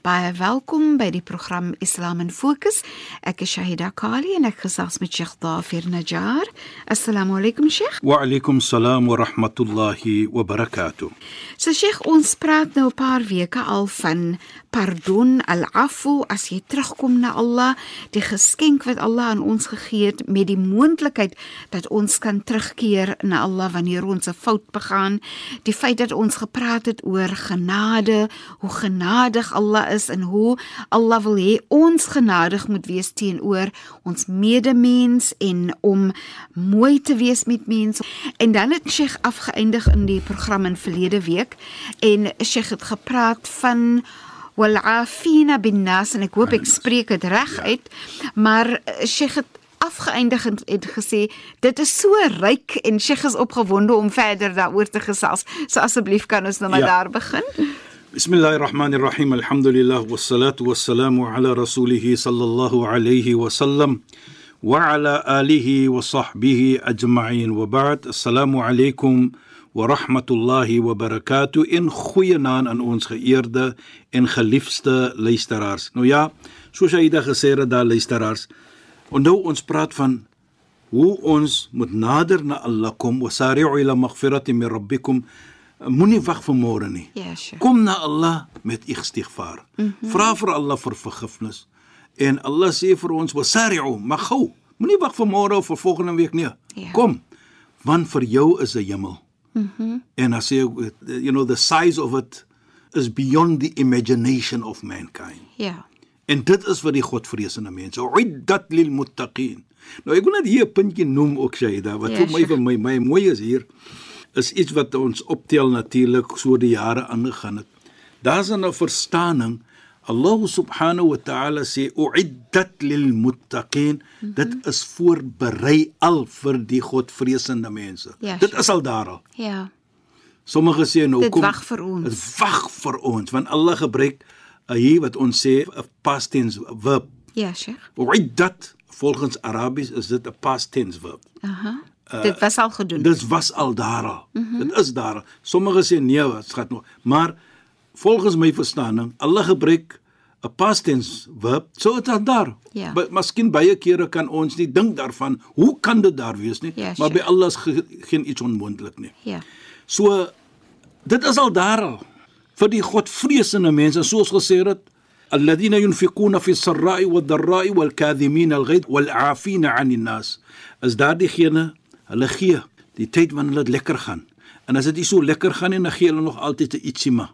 Baie welkom by die program Islam in Fokus. Ek is Shahida Kali en ek gesels met Sheikh Dafir Najjar. Assalamu alaykum Sheikh. Wa alaykum salaam wa rahmatullahi wa barakatuh. So Sheikh, ons praat nou 'n paar weke al van pardon, al-afu as jy terugkom na Allah, die geskenk wat Allah aan ons gegee het met die moontlikheid dat ons kan terugkeer na Allah wanneer ons 'n fout begaan. Die feit dat ons gepraat het oor genade, hoe genadig Allah is en hoe Allah wil hê ons genadig moet wees teenoor ons medemens en om mooi te wees met mense. En dan het Sheikh afgeëindig in die program in verlede week en Sheikh het gepraat van wal'afina bin nas en ek hoop ek spreek dit reg uit maar eh, Sheikh het afgeëindig en het gesê dit is so ryk en Sheikh is opgewonde om verder daaroor te gesels so asseblief kan ons nou maar Ja. daar begin Bismillahirrahmanirrahim. Alhamdulillah wassalatu wassalamu ala rasulih sallallahu alayhi wa sallam wa ala alihi wa sahbihi ajma'in wa ba'd. Assalamu alaykum wa rahmatullahi wa barakatuh. In goeie naam aan ons geëerde en geliefde luisteraars. Nou ja, soos hy dit gesê het daar luisteraars. Onthou ons praat van hoe ons moet nader na Allah kom. Wasari'u ila maghfiratin min rabbikum. Moenie wag vir môre nie. ja Sheikh Kom na Allah met istighfar. Mm -hmm. Vra vir Allah vir vergifnis. En Allah sê vir ons wasari'u, maar gou. Moenie wag vir môre of vir volgende week nie. Ja. Kom. Want vir jou is 'n hemel. Mhm. Mm en as jy you know the size of it is beyond the imagination of mankind. ja En dit is wat die godvreesende mense, uiddat lil muttaqin. Nou ek wil net hier 'n puntjie noem ook Shaida, wat Ja, vir my sure. vir my my mooi is hier is iets wat ons optel natuurlik so die jare aangegaan het. Daar's 'n verstaaning Allah subhanahu wa ta'ala sê uiddat lil muttaqin mm -hmm. dit is voorberei al vir die godvreesende mense. Ja, dit is al daar al. ja Sommige sê nou Dit kom wag vir ons. Dit wag vir ons want Allah gebruik uh, hier wat ons sê 'n past tense verb. ja Sheikh Uiddat volgens Arabies is dit 'n past tense verb. aha uh, dit was al gedoen Dit was al daar al. Mm -hmm. Dit is daar. al. Sommige sê nee, dit gaan nog. Maar volgens my verstaaning, Allah gebruik 'n past tense verb, so dit is daar. Ja. By, miskien baie kere kan ons nie dink daarvan, hoe kan dit daar wees nie? Ja, maar sure. by Allah is ge, geen iets onmoontlik nie. ja So dit is al daar al vir die godvreesende mense soos gesê het alladhina yunfiquna fi sarra'i wad-dharra'i wal-kadhimina al-ghayz wal-'afina 'anil nas is daar diegene hulle gee die tyd wanneer dit lekker gaan en as dit nie so lekker gaan nie dan gee hulle nog altyd 'n ietsie maar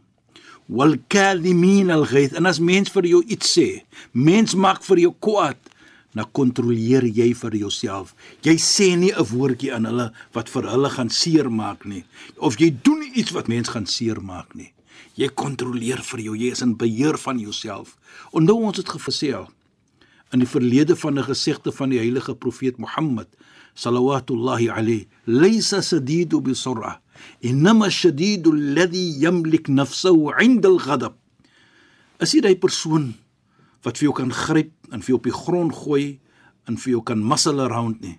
wal-kadhimina al-ghayz en as mens vir jou iets sê mens maak vir jou kwaad dan kontroleer jy vir jouself. Jy sê nie 'n woordjie aan hulle wat vir hulle gaan seermaak nie of jy doen iets wat mens gaan seermaak nie. Jy kontroleer vir jou, jy is in beheer van jouself. Onthou ons het gesê al in die verlede van 'n gesegde van die heilige profeet Mohammed sallallahu alayhi laysa sadidu bi sur'a inma shadidu alladhi yamlik nafsahu 'inda al-ghadab is dit 'n persoon wat vir jou kan gryp en vir jou op die grond gooi en vir jou kan muscle around nie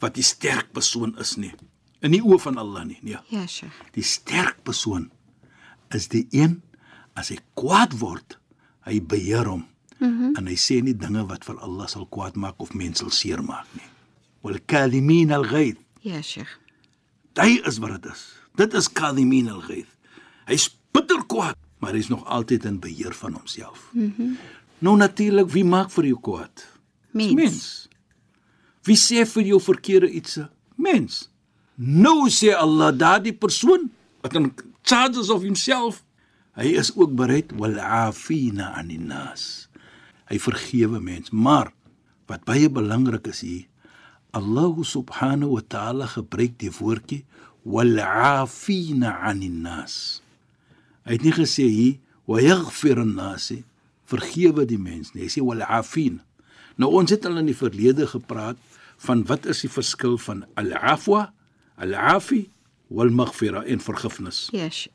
wat die sterk persoon is nie in die oë van Allah nie nee. Ja Sheikh. Die sterk persoon is die een as hy kwaad word hy beheer hom. Mm -hmm. en hy sê nie dinge wat vir Allah sal kwaad maak of mense sal seermaak nie al ghayth ja Sheikh Hy is wat dit is. Dit is kadhimin al ghayth. Hy's bitter kwaad, maar hy's nog altyd in beheer van homself. Mhm. Mm nou natuurlik, wie maak vir jou kwaad? mens, Mens. Wie sê vir jou verkeerde iets? Mens. Nou sê Allah daardie persoon wat in charges of himself Hy is ook bereid wal afina anin nas. Hy vergewe mens, maar wat baie belangrik is hier, Allah subhanahu wa ta'ala gebruik die woordjie wal afina anin nas. Hy het nie gesê hier wa yaghfir an-nas vergewe die mens nie. Hy sê wal afin. Nou ons het al in die verlede gepraat van wat is die verskil van al-afwa, al-afi wal maghfira en vergifnis. Yes.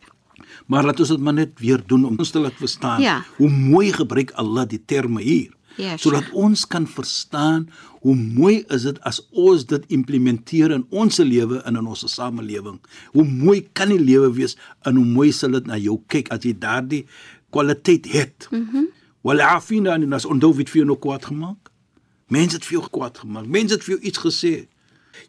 Maar laat ons dit maar net weer doen om ons te laat verstaan Ja. hoe mooi gebruik Allah die terme hier. Ja, sodat ons kan verstaan hoe mooi is dit as ons dit implementeer in ons lewe en in ons samelewing. Hoe mooi kan die lewe wees en hoe mooi sal dit na jou kyk as jy daardie kwaliteit het. Mhm. Mm Wal afina en as onthou wie het vir jou nou kwaad gemaak? Mense het vir jou kwaad gemaak. Mense het vir jou iets gesê.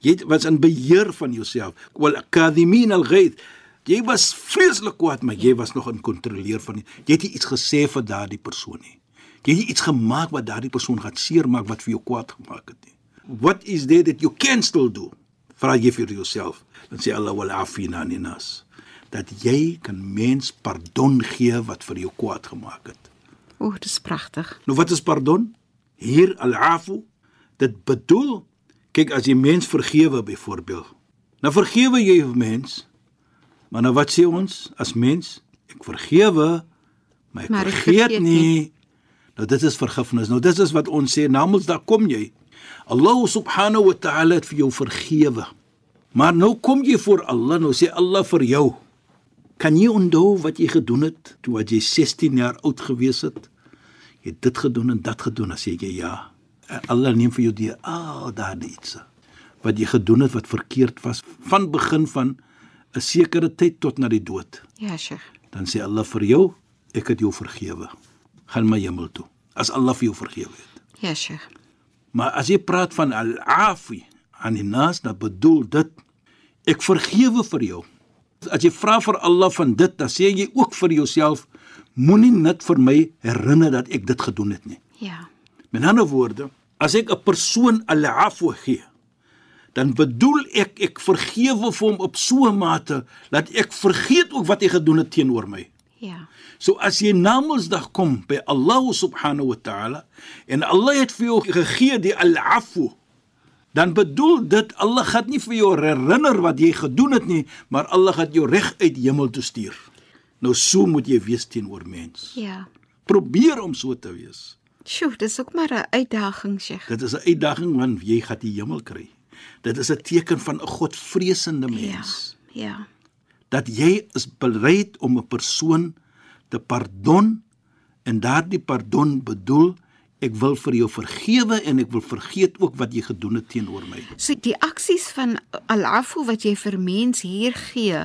Jy het- was in beheer van jouself. Wal kadhimin al-ghayth. Jy was vreeslik kwaad, maar jy was nog in kontroleer van die, jy het nie iets gesê vir daardie persoon nie. Jy het iets gemaak wat daardie persoon gaan seermaak wat vir jou kwaad gemaak het nie. What is there that you can still do? Vra jy vir jouself. Dan sê Allah wal afina anas. Dat jy kan mens pardon gee wat vir jou kwaad gemaak het. O, dis pragtig. Nou wat is pardon? Hier al-afu. Dit bedoel kyk as jy mens vergewe byvoorbeeld. Nou vergewe jy 'n mens. Maar nou wat sê ons as mens? Ek vergewe, maar ek Maar ek vergeet, vergeet nie. nie. Nou dit is vergifnis. Nou dit is wat ons sê, namens daar kom jy. Allah subhanahu wa ta'ala het vir jou vergewe. Maar nou kom jy voor Allah, nou sê Allah vir jou. Kan jy onthou wat jy gedoen het toe wat jy 16 jaar oud gewees het? Jy het dit gedoen en dat gedoen, as jy ja. En Allah neem vir jou die al daardie iets wat jy gedoen het wat verkeerd was van begin van 'n sekere tyd tot na die dood. Ja, Sheikh. Dan sê Allah vir jou, ek het jou vergewe. Gaan my hemel toe. As Allah vir jou vergewe het. Ja, Sheikh. Maar as jy praat van al-afi aan die nas, dan bedoel dit ek vergewe vir jou. As jy vra vir Allah van dit, dan sê jy ook vir jouself moenie net vir my herinner dat ek dit gedoen het nie. Ja. Met ander woorde, as ek 'n persoon al-afwa gee, dan bedoel ek ek vergewe vir hom op so 'n mate dat ek vergeet ook wat hy gedoen het teenoor my. Ja. So as jy Namedsdag kom by Allah subhanahu wa ta'ala en Allah het vir jou gegee die al-afu, dan bedoel dit Allah gaan nie vir jou herinner wat jy gedoen het nie, maar Allah gaan jou reg uit hemel toe stuur. Nou so moet jy wees teenoor mens. Ja. Probeer om so te wees. Sjoe, dis ook maar 'n uitdaging, Sheikh. Dit is 'n uitdaging want jy gaan die hemel kry. Dit is 'n teken van 'n Godvreesende mens. Ja. Ja. Dat jy is bereid om 'n persoon te pardon en daardie pardon bedoel ek wil vir jou vergewe en ek wil vergeet ook wat jy gedoen het teenoor my. So die aksies van Al-Afu wat jy vir mens hier gee,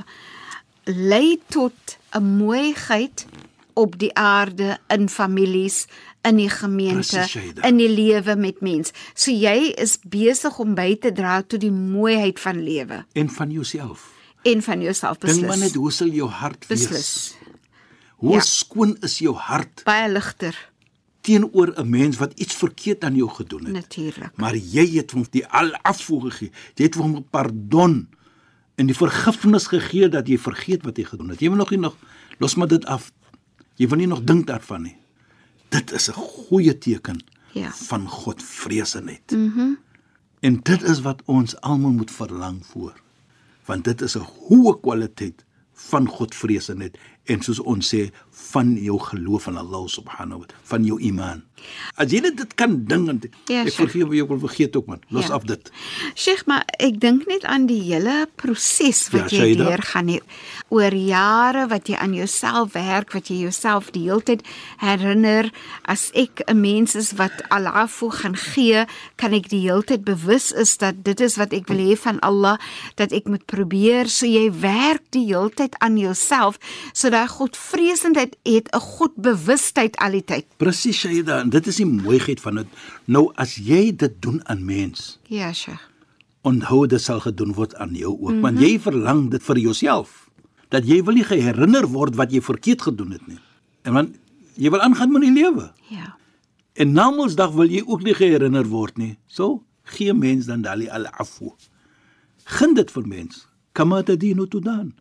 lei tot 'n mooiheid op die aarde in families in die gemeente Shaida. in die lewe met mens. So jy is besig om by te dra tot die mooiheid van lewe En van jouself. en van jouself Dink maar net beslis. hoe sal jou hart wees? Hoe Ja. skoon is jou hart Baie ligter teenoor 'n mens wat iets verkeerd aan jou gedoen het? natuurlik. Maar jy het hom die al-afwu gegee. Jy het hom pardon en die vergifnis gegee dat jy vergeet wat jy gedoen het. Jy wil nog nie nog los maar dit af. Jy wil nie nog dink daarvan nie. Dit is 'n goeie teken Ja. van Godvreesenheid. Mhm. Mm en dit is wat ons almal moet verlang voor. Want dit is 'n hoë kwaliteit van Godvreesenheid en soos ons sê van jou geloof in Allah subhanahu wa ta'ala, van jou iman. As jy dit kan ding en Ja, ek vergewe jou, wil vergeet ook man. Los Ja. af dit. Sheikh, maar ek dink net aan die hele proses wat Ja, jy Shaida. deurgaan nie. oor jare wat jy aan jouself werk, wat jy jouself die hele tyd herinner. As ek 'n mens is wat alafu gaan gee, kan ek die hele tyd bewus is dat dit is wat ek wil hê van Allah, dat ek moet probeer so jy werk die hele tyd aan jouself sodat Godvreesendheid het 'n Godbewustheid al die tyd. Presies Shaida, en dit is die mooiheid van dit. Nou as jy dit doen aan mens, Ja, Sheikh. onthou dit sal gedoen word aan jou ook, mm -hmm. want jy verlang dit vir jouself. Dat jy wil nie geherinner word wat jy verkeerd gedoen het nie. En want jy wil aangaan met die lewe. Ja. En na Mondsdag wil jy ook nie geherinner word nie. So gee mens dan dali al afu. Gun dit vir mens. Kama tadinu tudan.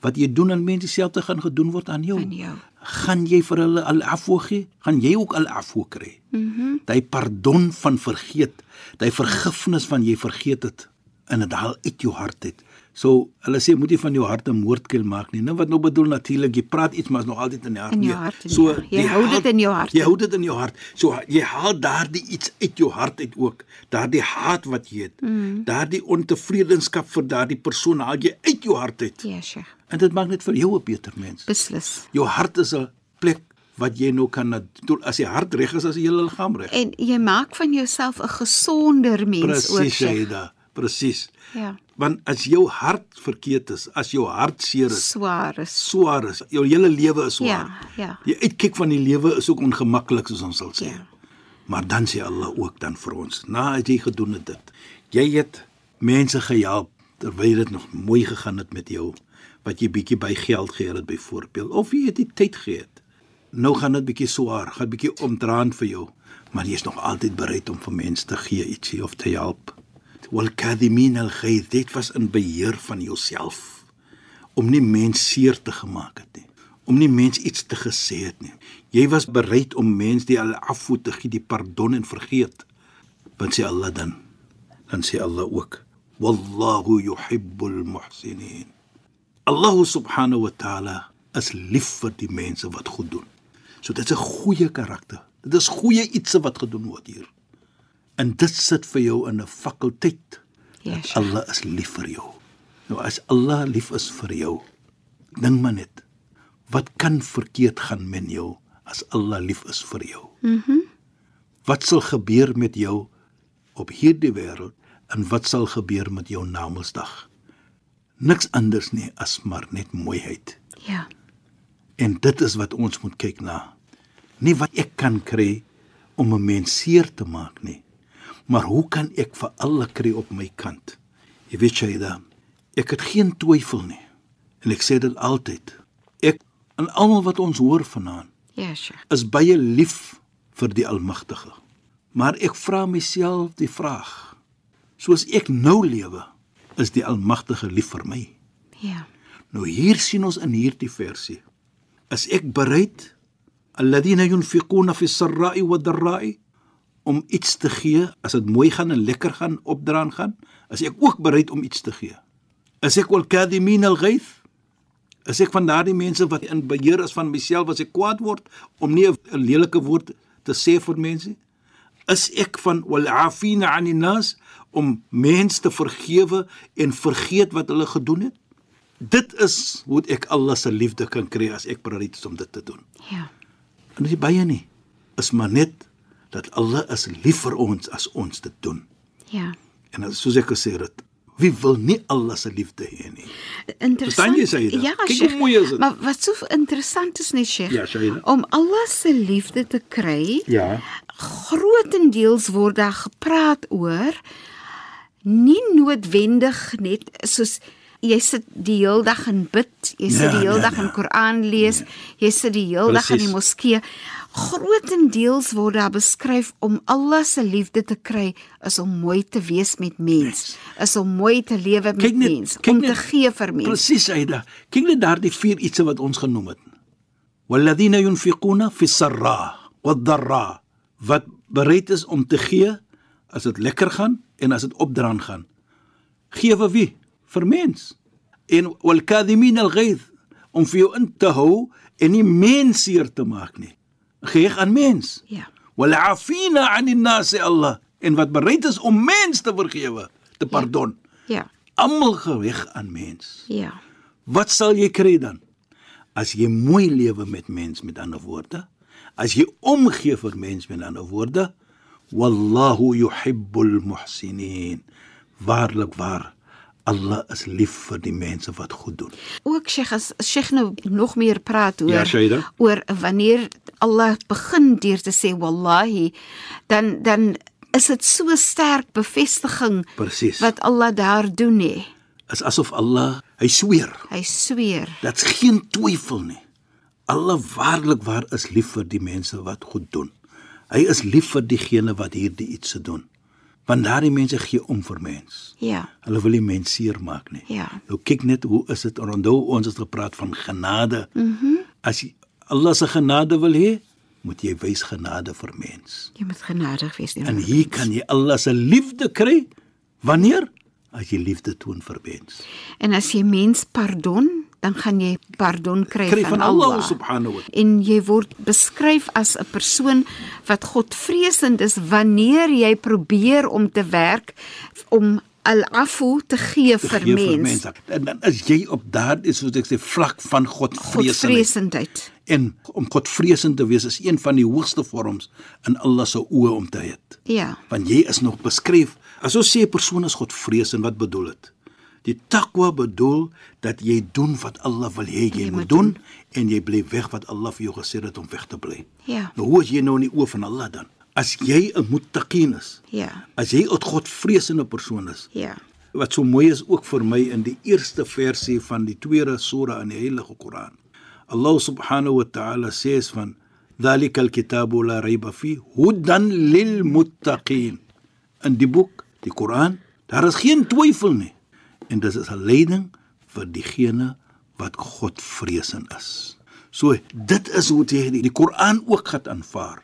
Wat jy doen aan mense dieselfde gaan gedoen word aan jou. Aan jou. Gaan jy vir hulle al-afwa gee? Gaan jy ook al-afwa kry? Mhm. Mm daai pardon van vergeet, daai vergifnis van jy vergeet het en dit haal uit jou hart uit. So hulle sê moet jy van jou hart 'n moordkuil maak nie. Nou wat nou bedoel natuurlik, jy praat iets maar is nog altyd in die hart. In jou Nee. hart, So ja. Jy hou dit in jou hart Jy in. hou dit in jou hart. So jy haal daardie iets uit jou hart uit ook. Daardie haat wat jy het. Mm. Daardie ontevredenskap vir daardie persoon haal jy uit jou hart uit. Ja, Sheikh. En dit maak net vir jou 'n beter mens. Beslis. Jou hart is 'n plek wat jy nou kan doen as jy hart reg is as jy hele liggaam reg. En jy maak van jouself 'n gesonder mens ook, Presies. Shaida. Presies. Ja. Want as jou hart verkeerd is, as jou hart seer is, Swaar is. swaar is, jou hele lewe is swaar. Ja, ja. Die uitkyk van die lewe is ook ongemaklik soos ons sal sê. Ja. Maar dan sê Allah ook dan vir ons, na as jy gedoen het dit. Jy het mense gehelp terwyl dit nog mooi gegaan het met jou wat jy bietjie by geld gehad het byvoorbeeld of jy het die tyd gehad. Nou gaan dit bietjie swaar, gaan bietjie omdraand vir jou, maar jy is nog altyd bereid om vir mense te gee ietsie of te help. Wal kadhimin al ghayz, dit was in beheer van jouself. Om nie mens seer te gemaak het nie. Om nie mens iets te gesê het nie. Jy was bereid om mens die al-afwu te gee die pardon en vergeet. Want sê Allah dan. Dan sê Allah ook wallahu yuhibbul muhsinin. Allah subhanahu wa ta'ala is lief vir die mense wat goed doen. So dit is 'n goeie karakter. Dit is goeie iets wat gedoen word hier en dit sit vir jou in 'n fakulteit Ja, Sheikh. Allah is lief vir jou. Nou as Allah lief is vir jou, dink maar net, wat kan verkeerd gaan met jou as Allah lief is vir jou? Mhm. Mm wat sal gebeur met jou op hierdie wêreld en wat sal gebeur met jou na Mondsdag? Niks anders nie as maar net mooiheid. Ja. En dit is wat ons moet kyk na. Nie wat ek kan kry om 'n mens seer te maak nie, maar hoe kan ek vir alle kry op my kant? Jy weet Shaida, ek het geen twyfel nie. En ek sê dit altyd. Ek en almal wat ons hoor vanaand Ja, Sheikh. is baie lief vir die Almagtige. Maar ek vra myself die vraag: soos ek nou lewe, is die Almagtige lief vir my? Ja. Nou hier sien ons in hierdie versie. Is ek bereid alladhina yunfiquna fi sarra'i wa dharra'i om iets te gee as dit mooi gaan en lekker gaan opdraan gaan? Is ek ook bereid om iets te gee? Is ek wal kadhimin al-ghayth? Is ek van daardie mense wat in beheer is van myself as ek kwaad word om nie 'n lelike woord te sê vir mense? Is ek van wal afina 'anil nas om mense te vergewe en vergeet wat hulle gedoen het? Dit is hoe ek Allah se liefde kan kry as ek bereid is om dit te doen. Ja. En dis baie nie. Is maar net dat Allah is lief vir ons as ons dit doen. Ja. En as- soos ek gesê het, wie wil nie Allah se liefde hê nie? Interessant. Verstaan jy, Saida? Ja, Kyk hoe mooi is dit. Maar wat so interessant is net Sheikh, Ja, Saida. om Allah se liefde te kry, Ja. grootendeels word daar gepraat oor nie noodwendig net soos jy sit die hele dag en bid, jy sit Ja, die hele ja, dag in ja. Koran lees, jy sit die hele dag in die moskee. Grootendeels word daar beskryf om Allah se liefde te kry is om mooi te wees met mens, is om mooi te lewe met Kyk net, mens, kyk om te net- gee vir mens. Presies, Aida. Kyk net daardie vier ietsie wat ons genoem het. Walladhina yunfiquna fi sarra wad-dharra wat bereid is om te gee as dit lekker gaan en as dit opdraan gaan. Gee vir wie? Vir mens. En wal kadhimin al-ghayz om vir jou in te hou en nie mens seer te maak nie. Gee aan mens. Ja. Wal afina 'anil nas Allah en wat bereid is om mens te vergewe, te pardon. Ja. Almal geweg aan mens. Ja. Wat sal jy kry dan? As jy mooi lewe met mens met ander woorde, as jy omgee vir mens met ander woorde, wallahu yuhibbul muhsinin. Waarlik waar Allah is lief vir die mense wat goed doen. Ook Sheikh as Sheikh nou nog meer praat oor Ja, Shaida. oor wanneer Allah begin deur te sê wallahi dan dan is dit so sterk bevestiging Presies. wat Allah daar doen hè. Is asof Allah, hy sweer, Hy sweer. dat's geen twyfel nie. Allah waarlik waar is lief vir die mense wat goed doen. Hy is lief vir diegene wat hierdie iets se doen. Want daardie mense gee om vir mens. Ja. Hulle wil nie mens seermaak nie. Ja. Nou kyk net hoe is dit onthou ons het gepraat van genade. Mhm. Mm As jy Allah se genade wil hê, moet jy wys genade vir mens. Jy moet genadig wees teenoor En hier kan jy Allah se liefde kry wanneer as jy liefde toon vir mens. En as jy mens pardon, dan gaan jy pardon kry, van, van Allah subhanahu wa ta'ala. En jy word beskryf as 'n persoon wat Godvreesend is wanneer jy probeer om te werk om al-afu te gee vir vir mens. mense. En dan is jy op daardie soos ek sê vlak van Godvreesendheid. Godvreesendheid. En om Godvreesend te wees is een van die hoogste vorms in Allah se oë om te hê. Ja. Want jy is nog beskryf. As ons sê 'n persoon is Godvreesend, wat bedoel dit? Die takwa bedoel dat jy doen wat Allah wil hê jy, Jy moet moet doen en jy bly weg wat Allah vir jou gesê het om weg te bly. Ja. Nou hoe is jy nou in die oë van Allah dan? As jy 'n muttaqin is, Ja. as jy 'n Godvreesende persoon is, Ja. wat so mooi is ook vir my in die eerste versie van die tweede sura in die Heilige Koran. Allah subhanahu wa ta'ala sê van ذلك الكتاب لا ريب فيه هدى للمتقين. In die boek, die Koran, daar is geen twyfel nie. En dit is 'n leiding vir diegene wat Godvreesend is. So dit is hoe jy die, die Koran ook gaan aanvaar.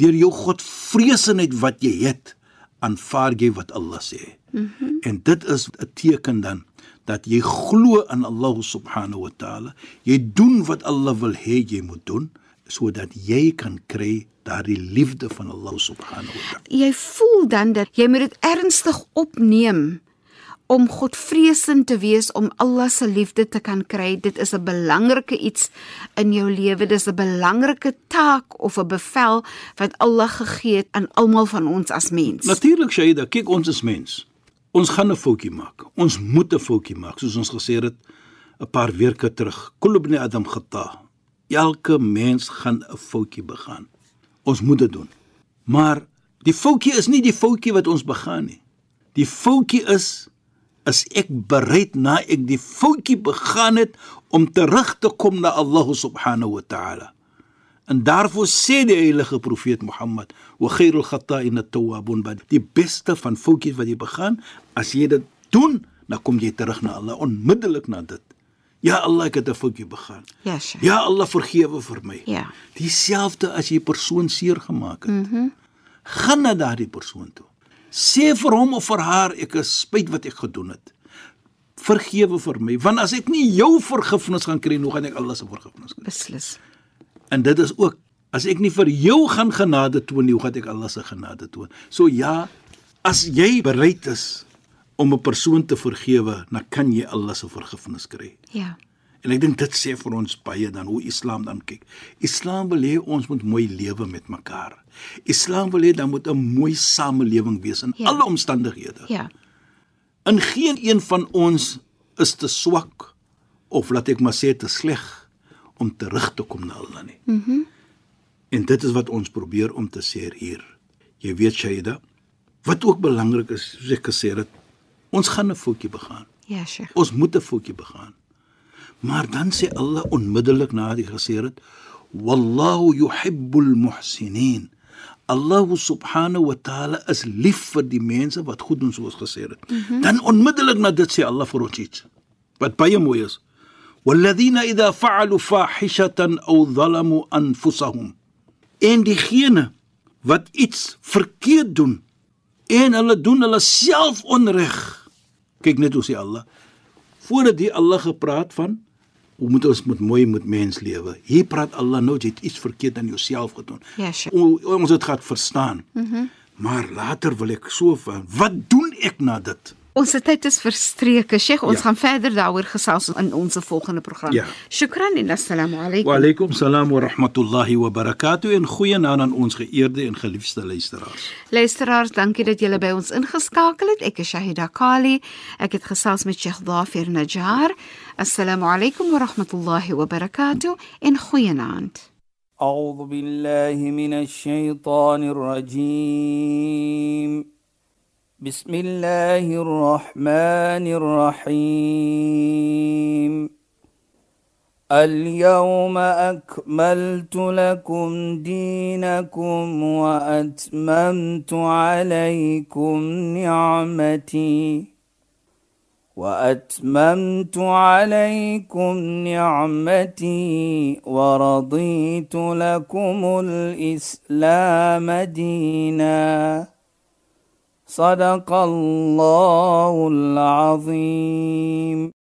Deur jou Godvreesendheid wat jy het, aanvaar jy wat Allah sê. Mm -hmm. En dit is 'n teken dan dat jy glo aan Allah subhanahu wa ta'ala. Jy doen wat Allah wil hê jy moet doen sodat jy kan kry daardie liefde van Allah subhanahu wa ta'ala. Jy voel dan dat jy moet dit ernstig opneem om Godvreesend te wees om Allah se liefde te kan kry. Dit is 'n belangrike iets in jou lewe. Dis 'n belangrike taak of 'n bevel wat Allah gegee het aan almal van ons as mens. Natuurlik Shaida, kyk ons is mens. Ons gaan 'n foutjie maak. Ons moet 'n foutjie maak, soos ons gesê het 'n paar weke terug. Kul ibn Adam khata. Elke mens gaan 'n foutjie begaan. Ons moet dit doen. Maar die foutjie is nie die foutjie wat ons begaan nie. Die foutjie is is ek bereid na ek die foutjie begaan het om terug te kom na Allah subhanahu wa ta'ala. En daarvoor sê die heilige profeet Mohammed, "Wa khairul khata'in at-tawwabun." bad." Die beste van foutjies wat jy begaan, as jy dit doen, dan kom jy terug na Allah onmiddellik na dit. Ja Allah, ek het 'n foutjie begaan. Ja, Sheikh. Ja Allah, vergewe vir my. Ja. Dieselfde as jy 'n persoon seer gemaak het. Mhm. Mm gaan na daardie persoon toe. Sê vir hom of vir haar ek is spyt wat ek gedoen het. Vergewe vir my, want as ek nie jou vergifnis gaan kry, hoe gaan ek Allah se vergifnis kry? Beslis. En dit is ook as ek nie vir jou gaan genade toon nie, hoe gaan ek Allah se genade toon? So ja, as jy bereid is om 'n persoon te vergewe, dan kan jy Allah se vergifnis kry. Ja. En ek dink dit sê vir ons baie dan hoe Islam dan kyk. Islam wil hê ons moet mooi lewe met mekaar. Islam wil hê dan moet 'n mooi samelewing wees in Ja. alle omstandighede. Ja. In geen een van ons is te swak of laat ek maar sê te sleg om terug te kom na Allah nie. Mhm. Mm en dit is wat ons probeer om te sê hier. Jy weet Shaida, wat ook belangrik is, soos ek gesê het, ons gaan 'n foutjie begaan. Ja, Sheikh. Ons moet 'n foutjie begaan. Maar dan sê Allah onmiddellik na die gesê het: "Wallahu yuhibbul muhsinin." Allah subhanahu wa ta'ala is lief vir die mense wat goed doen soos gesê het. Mm -hmm. Dan onmiddellik na dit sê Allah vir ons iets wat baie mooi is. "Walladhina idha fa'alu fahishatan aw zalamu anfusahum." En diegene wat iets verkeerd doen en hulle doen hulle self onreg. Kyk net hoe sê Allah. Voordat die Allah gepraat van hoe moet ons met mooi met mens lewe. Hier praat Allah nou jy het iets verkeerd aan jouself gedoen. Ja, Sheikh. O, ons het gaan verstaan. Mhm. Mm maar later wil ek so van wat doen ek na dit? Ons tyd is verstreke. Sheikh, ons Ja. gaan verder daaroor gesels in ons volgende program. Ja. Shukran en assalamu alaykum. Wa alaykum salaam wa rahmatullahi wa barakatuh en goeienaand aan ons geëerde en geliefde luisteraars. Luisteraars, dankie dat julle by ons ingeskakel het. Ek is Shahida Kali. Ek het gesels met Sheikh Dhafir Najjar. Assalamu alaykum wa rahmatullahi wa barakatuh en goeienaand. أعوذ بالله من الشيطان الرجيم بسم الله الرحمن الرحيم. اليوم أكملت لكم دينكم وأتممت عليكم نعمتي وأتممت عليكم نعمتي ورضيت لكم الإسلام دينا. صدق الله العظيم.